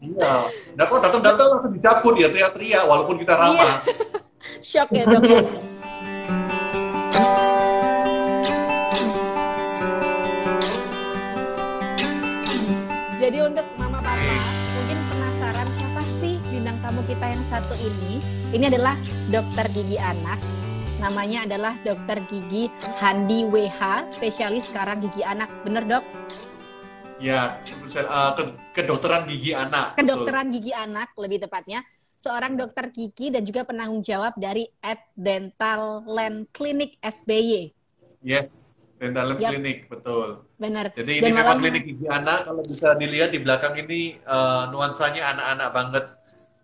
Iya. Nah kok datang-datang langsung dicabut ya teriak-teriak walaupun kita ramah. Iya. Shock ya dok ya. Jadi untuk mama papa mungkin penasaran siapa sih bintang tamu kita yang satu ini? Ini adalah dokter gigi anak. Namanya adalah dokter gigi Handi WH, spesialis sekarang gigi anak. Bener dok? Ya, uh, ke kedokteran gigi anak. Kedokteran betul. gigi anak lebih tepatnya. Seorang dokter gigi dan juga penanggung jawab dari At Dental Land Clinic SBY. Yes, Dental Land yep. Clinic, betul. Benar. Jadi dan ini memang klinik gigi anak, kalau bisa dilihat di belakang ini uh, nuansanya anak-anak banget.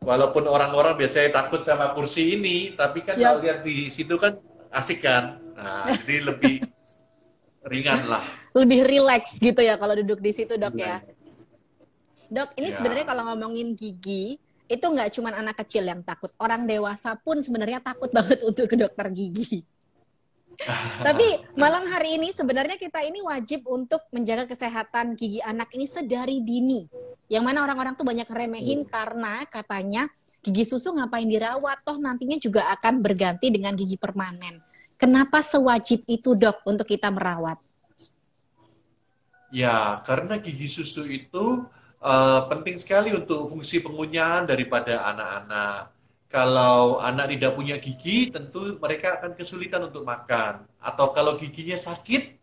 Walaupun orang-orang biasanya takut sama kursi ini, tapi kan yep. kalau lihat di situ kan asik kan. Nah, jadi lebih ringan lah lebih rileks gitu ya kalau duduk di situ dok ya. Dok, ini ya. sebenarnya kalau ngomongin gigi itu nggak cuma anak kecil yang takut, orang dewasa pun sebenarnya takut banget untuk ke dokter gigi. Tapi malam hari ini sebenarnya kita ini wajib untuk menjaga kesehatan gigi anak ini sedari dini. Yang mana orang-orang tuh banyak remehin hmm. karena katanya gigi susu ngapain dirawat, toh nantinya juga akan berganti dengan gigi permanen. Kenapa sewajib itu dok untuk kita merawat? Ya, karena gigi susu itu uh, penting sekali untuk fungsi pengunyahan daripada anak-anak. Kalau anak tidak punya gigi, tentu mereka akan kesulitan untuk makan. Atau kalau giginya sakit,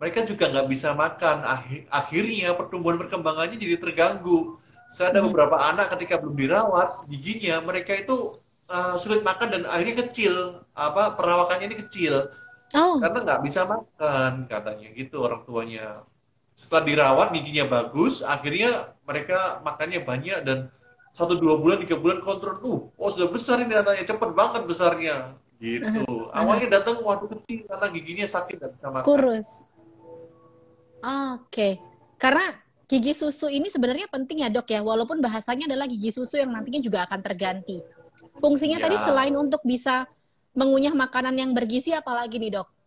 mereka juga nggak bisa makan. Akhirnya pertumbuhan perkembangannya jadi terganggu. Saya ada hmm. beberapa anak ketika belum dirawat, giginya mereka itu uh, sulit makan dan akhirnya kecil. Apa perawakannya ini kecil. Oh. Karena nggak bisa makan katanya gitu orang tuanya setelah dirawat giginya bagus, akhirnya mereka makannya banyak dan satu dua bulan tiga bulan kontrol tuh, oh sudah besar ini datanya cepet banget besarnya, gitu. Awalnya datang waktu kecil karena giginya sakit dan bisa makan. Kurus. Oke, okay. karena gigi susu ini sebenarnya penting ya dok ya, walaupun bahasanya adalah gigi susu yang nantinya juga akan terganti. Fungsinya ya. tadi selain untuk bisa mengunyah makanan yang bergizi, apalagi nih dok?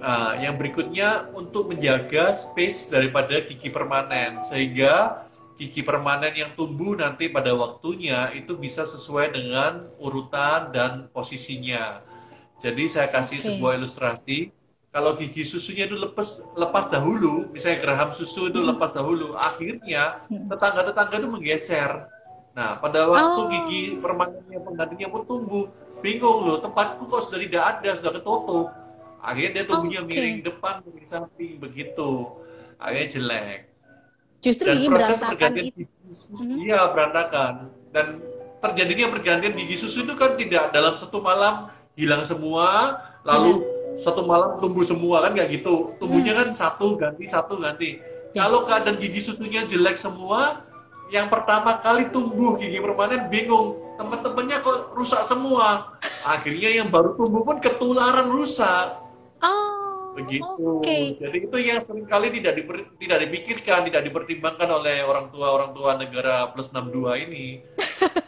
Nah, yang berikutnya untuk menjaga space daripada gigi permanen sehingga gigi permanen yang tumbuh nanti pada waktunya itu bisa sesuai dengan urutan dan posisinya. Jadi saya kasih okay. sebuah ilustrasi. Kalau gigi susunya itu lepas lepas dahulu, misalnya geraham susu itu hmm. lepas dahulu, akhirnya hmm. tetangga-tetangga itu menggeser. Nah, pada waktu oh. gigi permanennya penggantinya pun tumbuh, bingung loh, tempatku kok sudah tidak ada, sudah ketutup akhirnya dia tumbuhnya okay. miring depan miring samping begitu akhirnya jelek justru dan proses pergantian gigi susu mm-hmm. iya berantakan dan terjadinya pergantian gigi susu itu kan tidak dalam satu malam hilang semua lalu mm-hmm. satu malam tumbuh semua kan nggak gitu tumbuhnya mm-hmm. kan satu ganti satu ganti yeah. kalau keadaan gigi susunya jelek semua yang pertama kali tumbuh gigi permanen bingung teman-temannya kok rusak semua akhirnya yang baru tumbuh pun ketularan rusak Oh, begitu. Okay. Jadi itu yang sering kali tidak diper, tidak dipikirkan, tidak dipertimbangkan oleh orang tua orang tua negara plus 62 ini.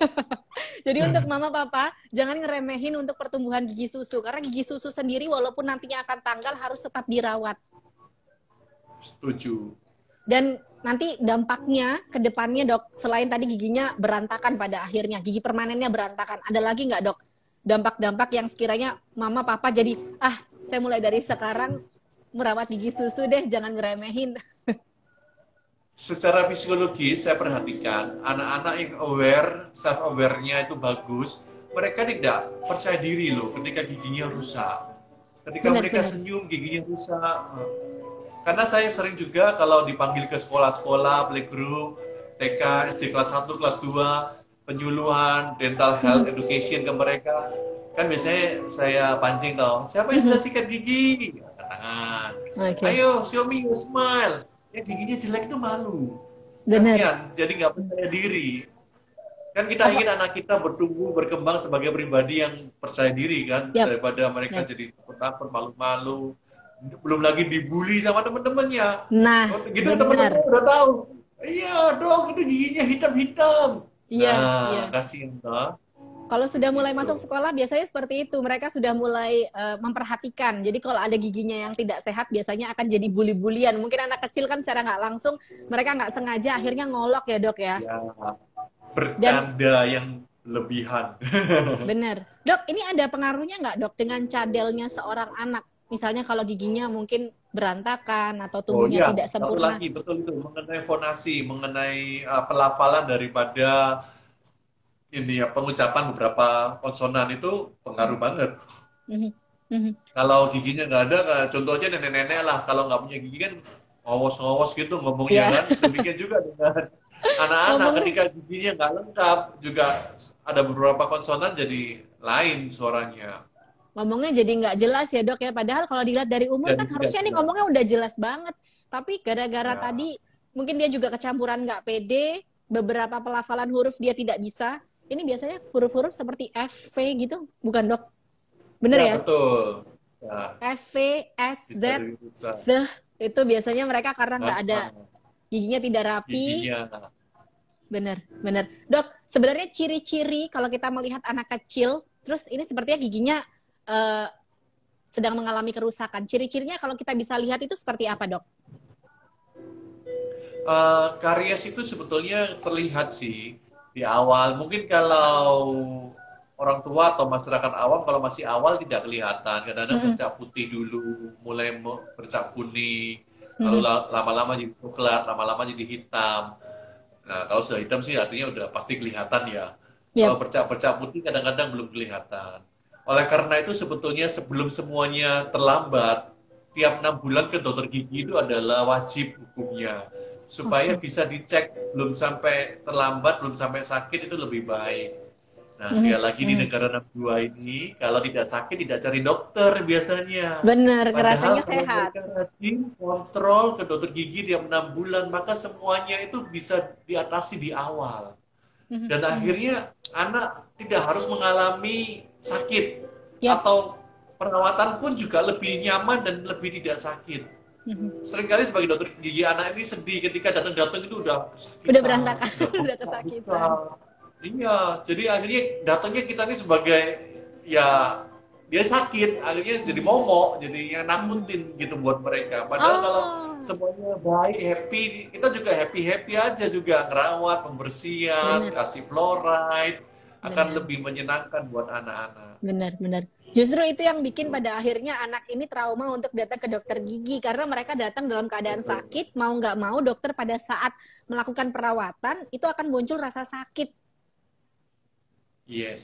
Jadi untuk mama papa jangan ngeremehin untuk pertumbuhan gigi susu karena gigi susu sendiri walaupun nantinya akan tanggal harus tetap dirawat. Setuju. Dan nanti dampaknya ke depannya dok selain tadi giginya berantakan pada akhirnya gigi permanennya berantakan ada lagi nggak dok dampak-dampak yang sekiranya mama papa jadi ah saya mulai dari sekarang merawat gigi susu deh jangan ngeremehin. Secara psikologis saya perhatikan anak-anak yang aware self awarenya itu bagus mereka tidak percaya diri loh ketika giginya rusak. Ketika benar, mereka benar. senyum giginya rusak. Karena saya sering juga kalau dipanggil ke sekolah-sekolah playgroup TK SD kelas 1 kelas 2 penyuluhan dental health education ke mereka. Kan biasanya saya pancing tau siapa yang sudah hmm. sikat gigi? Tangan. Okay. ayo Xiaomi smile. Yang giginya jelek itu malu. Kasian, jadi nggak percaya diri. Kan kita ingin anak kita bertumbuh berkembang sebagai pribadi yang percaya diri kan? Yep. daripada mereka yep. jadi takut malu-malu. Belum lagi dibully sama teman-temannya nah gitu teman-teman udah tahu. Iya dong itu giginya hitam-hitam Iya, nah, iya. kasihan toh. Kalau sudah mulai Gitu. masuk sekolah biasanya seperti itu. Mereka sudah mulai eh, memperhatikan. Jadi kalau ada giginya yang tidak sehat biasanya akan jadi bully-bulian. Mungkin anak kecil kan secara nggak langsung mereka nggak sengaja akhirnya ngolok ya dok ya. Ya, bercanda yang lebihan. Bener. Dok, ini ada pengaruhnya nggak dok dengan cadelnya seorang anak? Misalnya kalau giginya mungkin berantakan atau tubuhnya Oh iya, tidak satu sempurna. lagi betul itu mengenai fonasi, mengenai uh, pelafalan daripada ini ya pengucapan beberapa konsonan itu pengaruh banget. Mhm, mhm. Kalau giginya nggak ada, contohnya nenek-nenek lah, kalau nggak punya gigi kan ngowos-ngowos gitu ngomongnya Iya. kan. Demikian juga dengan anak-anak ketika giginya nggak lengkap juga ada beberapa konsonan jadi lain suaranya. Ngomongnya jadi nggak jelas ya dok ya. Padahal kalau dilihat dari umur kan harusnya nih ngomongnya udah jelas banget. Tapi gara-gara Ya. tadi mungkin dia juga kecampuran nggak pede, beberapa pelafalan huruf dia tidak bisa. Ini biasanya huruf-huruf seperti F, V gitu, bukan dok? Bener ya? Betul. Ya, F, V, S, Z. Z. Itu biasanya mereka karena nggak ada giginya tidak rapi. giginya. Bener, bener. Dok, sebenarnya ciri-ciri kalau kita melihat anak kecil, terus ini sepertinya giginya eh, sedang mengalami kerusakan. Ciri-cirinya kalau kita bisa lihat itu seperti apa, dok? Eh, karies itu sebetulnya terlihat sih di awal. Mungkin kalau orang tua atau masyarakat awam kalau masih awal tidak kelihatan. Kadang-kadang Mm-mm. bercak putih dulu, mulai bercak kuning, lalu la- lama-lama jadi coklat, lama-lama jadi hitam. Nah, kalau sudah hitam sih artinya udah pasti kelihatan ya. Yap. Kalau bercak-bercak putih kadang-kadang belum kelihatan. Oleh karena itu sebetulnya sebelum semuanya terlambat, tiap enam bulan ke dokter gigi itu adalah wajib hukumnya supaya bisa dicek belum sampai terlambat, belum sampai sakit itu lebih baik. Nah, Mhm. sekali lagi di Mhm. negara 62 ini, kalau tidak sakit tidak cari dokter biasanya. Ngerasanya kalau sehat. rajin kontrol ke dokter gigi tiap enam bulan, maka semuanya itu bisa diatasi di awal. Mhm, Dan mhm. akhirnya anak tidak harus mengalami sakit Yap. atau perawatan pun juga lebih nyaman dan lebih tidak sakit. Mhm. Seringkali sebagai dokter gigi anak ini sedih ketika datang-datang itu udah kesakitan, Udah berantakan, udah kesakitan. Iya, jadi akhirnya datangnya kita ini sebagai ya dia sakit, akhirnya jadi momok, jadi yang nakutin gitu buat mereka. Padahal kalau Oh, semuanya baik, happy, kita juga happy-happy aja juga ngerawat, pembersihan, Bener. kasih fluoride akan Bener. lebih menyenangkan buat anak-anak. bener, bener. Justru itu yang bikin pada akhirnya anak ini trauma untuk datang ke dokter gigi karena mereka datang dalam keadaan Betul. sakit, mau nggak mau dokter pada saat melakukan perawatan itu akan muncul rasa sakit. Yes,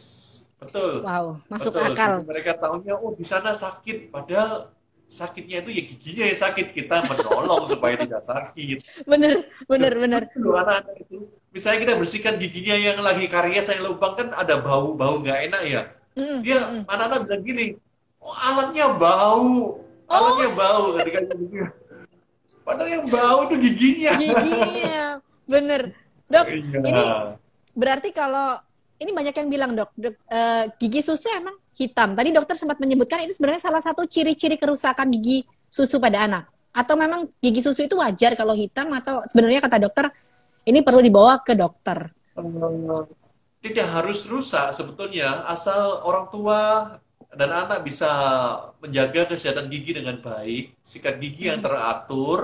betul. Wow, masuk Betul. akal. Jadi mereka tahunya oh di sana sakit, padahal sakitnya itu ya giginya yang sakit kita menolong supaya tidak sakit. Bener, bener, bener. Anak-anak itu, misalnya kita bersihkan giginya yang lagi karies yang lubang kan ada bau-bau nggak enak ya. Mm, Dia mm. anak-anak bilang gini, oh alatnya bau, alatnya bau ketika. Padahal yang bau itu giginya. giginya, bener. Dok, Iya. ini berarti kalau ini banyak yang bilang dok, dok, eh, gigi susu emang hitam. Tadi dokter sempat menyebutkan itu sebenarnya salah satu ciri-ciri kerusakan gigi susu pada anak. Atau memang gigi susu itu wajar kalau hitam atau sebenarnya kata dokter ini perlu dibawa ke dokter. Eh, tidak harus rusak sebetulnya asal orang tua dan anak bisa menjaga kesehatan gigi dengan baik sikat gigi yang Hmm. teratur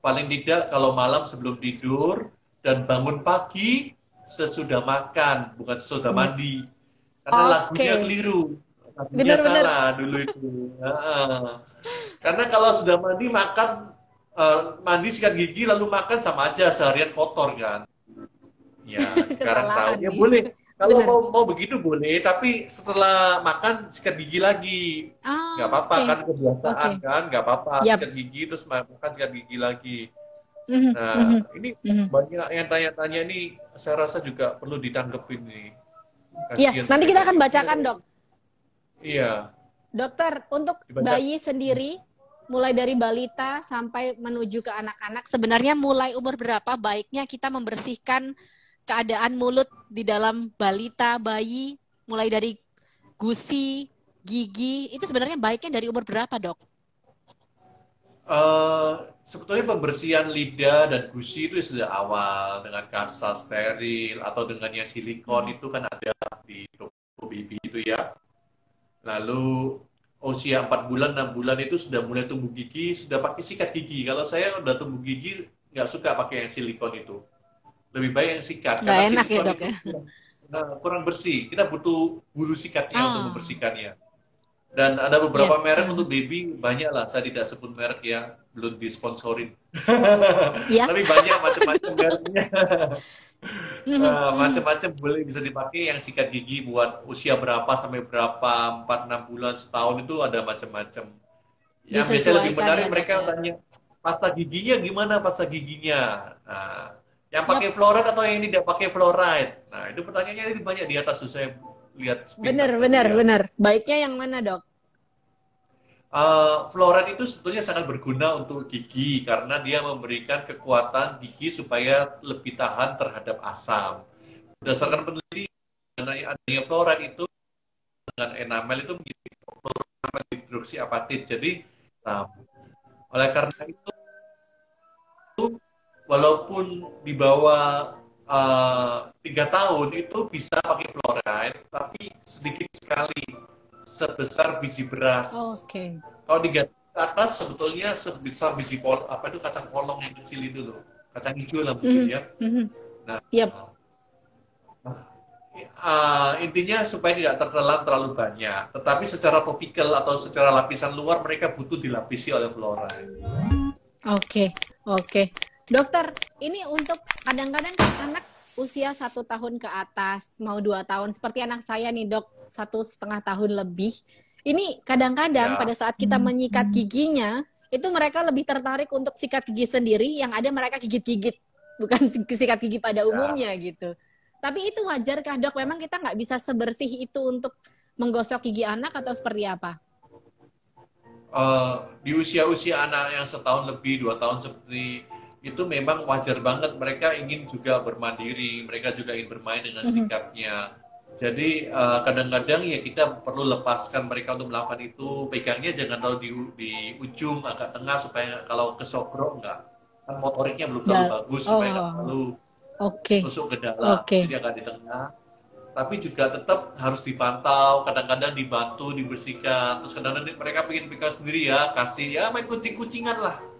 paling tidak kalau malam sebelum tidur dan bangun pagi sesudah makan bukan sesudah Hmm. mandi karena Oke. lagunya keliru lagunya Benar-benar. salah dulu itu Heeh. karena kalau sudah mandi makan eh, mandi sikat gigi lalu makan sama aja seharian kotor kan ya sekarang tahu ya boleh kalau mau mau begitu boleh tapi setelah makan sikat gigi lagi Ah, nggak apa-apa oke. kan kebiasaan Oke. kan nggak apa-apa Yap. sikat gigi terus makan sikat gigi lagi Mhm, nah mhm, ini mhm. banyak yang tanya-tanya ini saya rasa juga perlu ditanggepin nih Iya, nanti kita akan bacakan dok. Iya Dokter, untuk Dibaca. bayi sendiri, mulai dari balita sampai menuju ke anak-anak, sebenarnya mulai umur berapa baiknya kita membersihkan keadaan mulut di dalam balita, bayi, mulai dari gusi, gigi, itu sebenarnya baiknya dari umur berapa, dok? Eh, sebetulnya pembersihan lidah dan gusi itu sudah awal dengan kasa steril atau dengan yang silikon Hmm. itu kan ada di toko gitu ya. Lalu usia 4 bulan, 6 bulan itu sudah mulai tumbuh gigi, sudah pakai sikat gigi. Kalau saya udah tumbuh gigi, nggak suka pakai yang silikon itu. Lebih baik yang sikat. Nggak enak ya dok ya? Nah, kurang bersih. Kita butuh bulu sikatnya oh. untuk membersihkannya. Dan ada beberapa yeah. merek yeah. untuk baby, banyak lah. Saya tidak sebut merek ya, belum disponsorin. Yeah. Tapi banyak macam-macam mereknya. uh, macam-macam boleh bisa dipakai yang sikat gigi buat usia berapa sampai berapa 4 6 bulan setahun itu ada macam-macam. Yang biasanya lebih menarik ya, mereka ya. tanya pasta giginya gimana pasta giginya. Nah, yang pakai yep. fluoride atau yang tidak pakai fluoride. Nah, itu pertanyaannya lebih banyak di atas saya lihat. Benar, benar, benar. Baiknya yang mana, Dok? Uh, itu sebetulnya sangat berguna untuk gigi karena dia memberikan kekuatan gigi supaya lebih tahan terhadap asam. Berdasarkan penelitian adanya fluoride itu dengan enamel itu menjadi fluoride hidroksiapatit. Jadi, nah, oleh karena itu, walaupun di bawah uh, tiga tahun itu bisa pakai fluoride, tapi sedikit sekali sebesar biji beras. Oh, Oke. Okay. Kalau di atas sebetulnya sebesar biji pol apa itu kacang polong yang kecil itu loh, kacang hijau lah mungkin mm -hmm. ya. Mm -hmm. Nah, yep. uh, intinya supaya tidak tertelan terlalu banyak. Tetapi secara topikal atau secara lapisan luar mereka butuh dilapisi oleh fluoride. Oke, okay. oke. Okay. Dokter, ini untuk kadang-kadang anak usia satu tahun ke atas, mau dua tahun, seperti anak saya nih dok, satu setengah tahun lebih. Ini kadang-kadang ya. pada saat kita hmm. menyikat giginya, itu mereka lebih tertarik untuk sikat gigi sendiri, yang ada mereka gigit-gigit, bukan sikat gigi pada ya. umumnya gitu. Tapi itu wajar kah dok? Memang kita nggak bisa sebersih itu untuk menggosok gigi anak atau seperti apa? Uh, di usia-usia anak yang setahun lebih, dua tahun seperti itu memang wajar banget mereka ingin juga bermandiri, mereka juga ingin bermain dengan mhm. sikapnya. Jadi eh, kadang-kadang ya kita perlu lepaskan mereka untuk melakukan itu. Pegangnya jangan terlalu di, di ujung agak tengah supaya kalau kesogro enggak kan motoriknya belum terlalu ya. bagus oh. supaya enggak terlalu okay. tusuk ke dalam. Okay. Jadi agak di tengah. Tapi juga tetap harus dipantau, kadang-kadang dibantu, dibersihkan. Terus kadang-kadang mereka pengen pegang sendiri ya, kasih ya main kucing-kucingan lah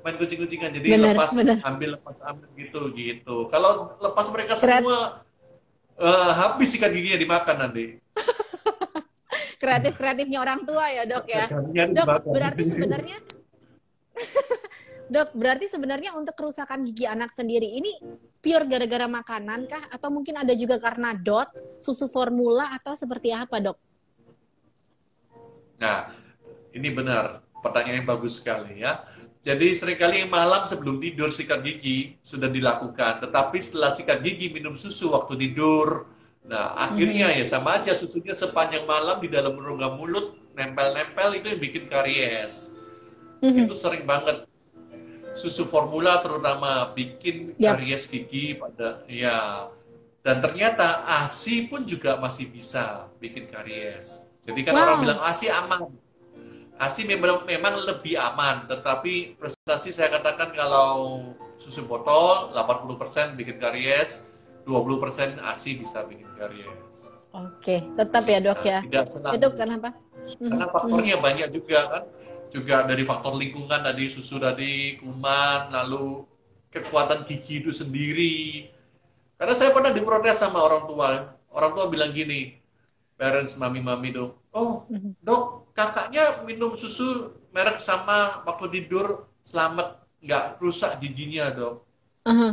main kucing-kucingan. Jadi bener, lepas bener. ambil lepas ambil gitu gitu. Kalau lepas mereka Keren. semua uh, habis sikat giginya dimakan nanti. Kreatif kreatifnya orang tua ya dok ya. Dok berarti sebenarnya dok berarti sebenarnya untuk kerusakan gigi anak sendiri ini pure gara-gara makanan kah? Atau mungkin ada juga karena dot susu formula atau seperti apa dok? Nah ini benar. Pertanyaan yang bagus sekali ya jadi sering kali malam sebelum tidur sikat gigi sudah dilakukan, tetapi setelah sikat gigi minum susu waktu tidur, nah akhirnya mm-hmm. ya sama aja susunya sepanjang malam di dalam rongga mulut nempel-nempel itu yang bikin karies. Mm-hmm. Itu sering banget susu formula terutama bikin yep. karies gigi pada ya dan ternyata ASI pun juga masih bisa bikin karies. Jadi kan wow. orang bilang ASI aman ASI memang, memang lebih aman, tetapi prestasi saya katakan kalau susu botol 80% bikin karies, 20% ASI bisa bikin karies. Oke, tetap ya dok ya. Tidak senang. Itu kenapa? Karena mhm. faktornya hmm. banyak juga kan, juga dari faktor lingkungan tadi susu tadi kuman, lalu kekuatan gigi itu sendiri. Karena saya pernah diprotes sama orang tua, orang tua bilang gini, parents mami-mami dong, oh mhm. dok kakaknya minum susu merek sama waktu tidur selamat nggak rusak giginya dok uh-huh.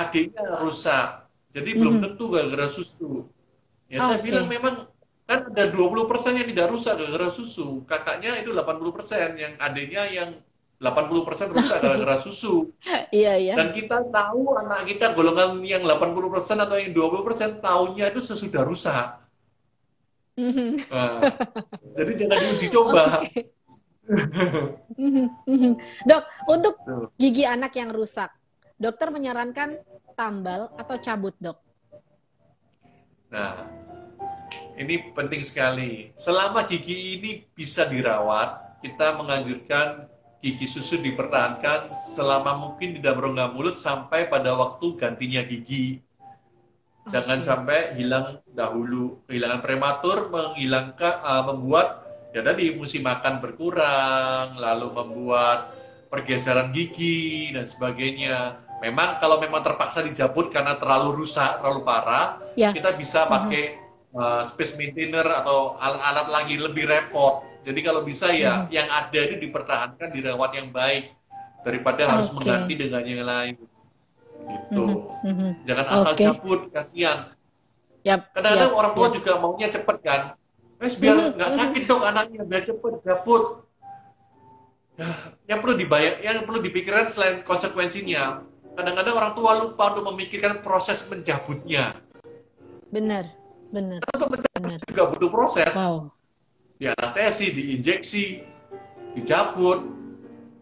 adiknya rusak jadi uh-huh. belum tentu gara-gara susu ya oh, saya okay. bilang memang kan ada 20% yang tidak rusak gara-gara susu kakaknya itu 80% yang adiknya yang 80% rusak gara-gara susu. Iya, iya. Dan kita tahu anak kita golongan yang 80% atau yang 20% tahunnya itu sesudah rusak. Nah, jadi jangan diuji coba. Okay. Dok, untuk gigi anak yang rusak, dokter menyarankan tambal atau cabut, dok? Nah, ini penting sekali. Selama gigi ini bisa dirawat, kita menganjurkan gigi susu dipertahankan selama mungkin di dalam rongga mulut sampai pada waktu gantinya gigi. Jangan sampai hilang dahulu. Kehilangan prematur menghilangkan uh, membuat ya tadi fungsi makan berkurang, lalu membuat pergeseran gigi dan sebagainya. Memang kalau memang terpaksa dijabut karena terlalu rusak, terlalu parah, Ya. kita bisa pakai uh, space maintainer atau alat-alat lagi lebih repot. Jadi kalau bisa ya yang ada itu dipertahankan dirawat yang baik daripada harus mengganti dengan yang lain. Gitu. Mhm, mhm. Jangan asal Oke. cabut, kasihan. Yap, Kadang-kadang yap, orang tua yap. juga maunya cepet kan. Wes biar Mhm, nggak mhm. sakit dong anaknya, biar cepet cabut. Nah, yang perlu dibayar, yang perlu dipikirkan selain konsekuensinya, kadang-kadang orang tua lupa untuk memikirkan proses menjabutnya. benar, benar, benar. Juga butuh proses. Wow. Di anestesi, diinjeksi, dicabut.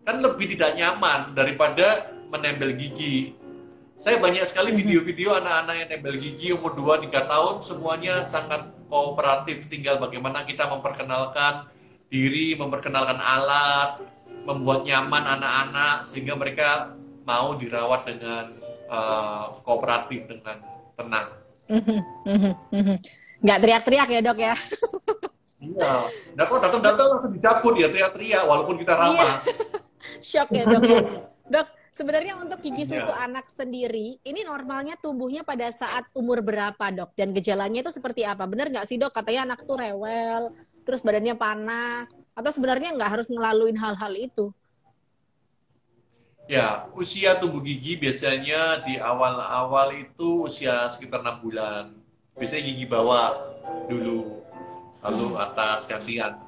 Kan lebih tidak nyaman daripada menempel gigi. Saya banyak sekali Mhm. video-video anak-anak yang nempel gigi umur 2-3 tahun, semuanya sangat kooperatif. Tinggal bagaimana kita memperkenalkan diri, memperkenalkan alat, membuat nyaman anak-anak, sehingga mereka mau dirawat dengan eh, kooperatif, dengan tenang. Mhm, mhm. Nggak teriak-teriak ya dok ya? Iya. Nah kalau datang-datang langsung dicabut ya teriak-teriak, walaupun kita ramah. Shock ya dok. ya? Dok, sebenarnya untuk gigi Iya. susu anak sendiri, ini normalnya tumbuhnya pada saat umur berapa dok? Dan gejalanya itu seperti apa? Benar nggak sih dok? Katanya anak tuh rewel, terus badannya panas, atau sebenarnya nggak harus ngelaluin hal-hal itu? Ya, usia tumbuh gigi biasanya di awal-awal itu usia sekitar enam bulan. Biasanya gigi bawah dulu, lalu atas gantian.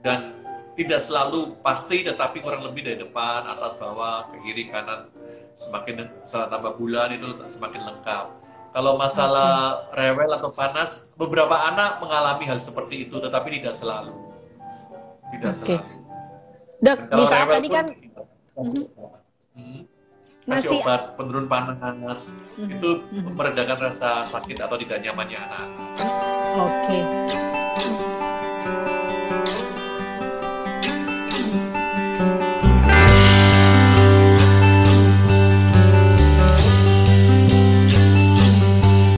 Dan tidak selalu pasti, tetapi kurang lebih dari depan, atas, bawah, ke kiri, kanan. Semakin tambah bulan itu semakin lengkap. Kalau masalah rewel atau panas, beberapa anak mengalami hal seperti itu, tetapi tidak selalu. Tidak Oke. selalu. Dok, di saat tadi pun kan kasih obat. Hmm. Kasih Masih- obat penurun panas Mhm, itu mhm. meredakan rasa sakit atau tidak nyamannya anak. Oke.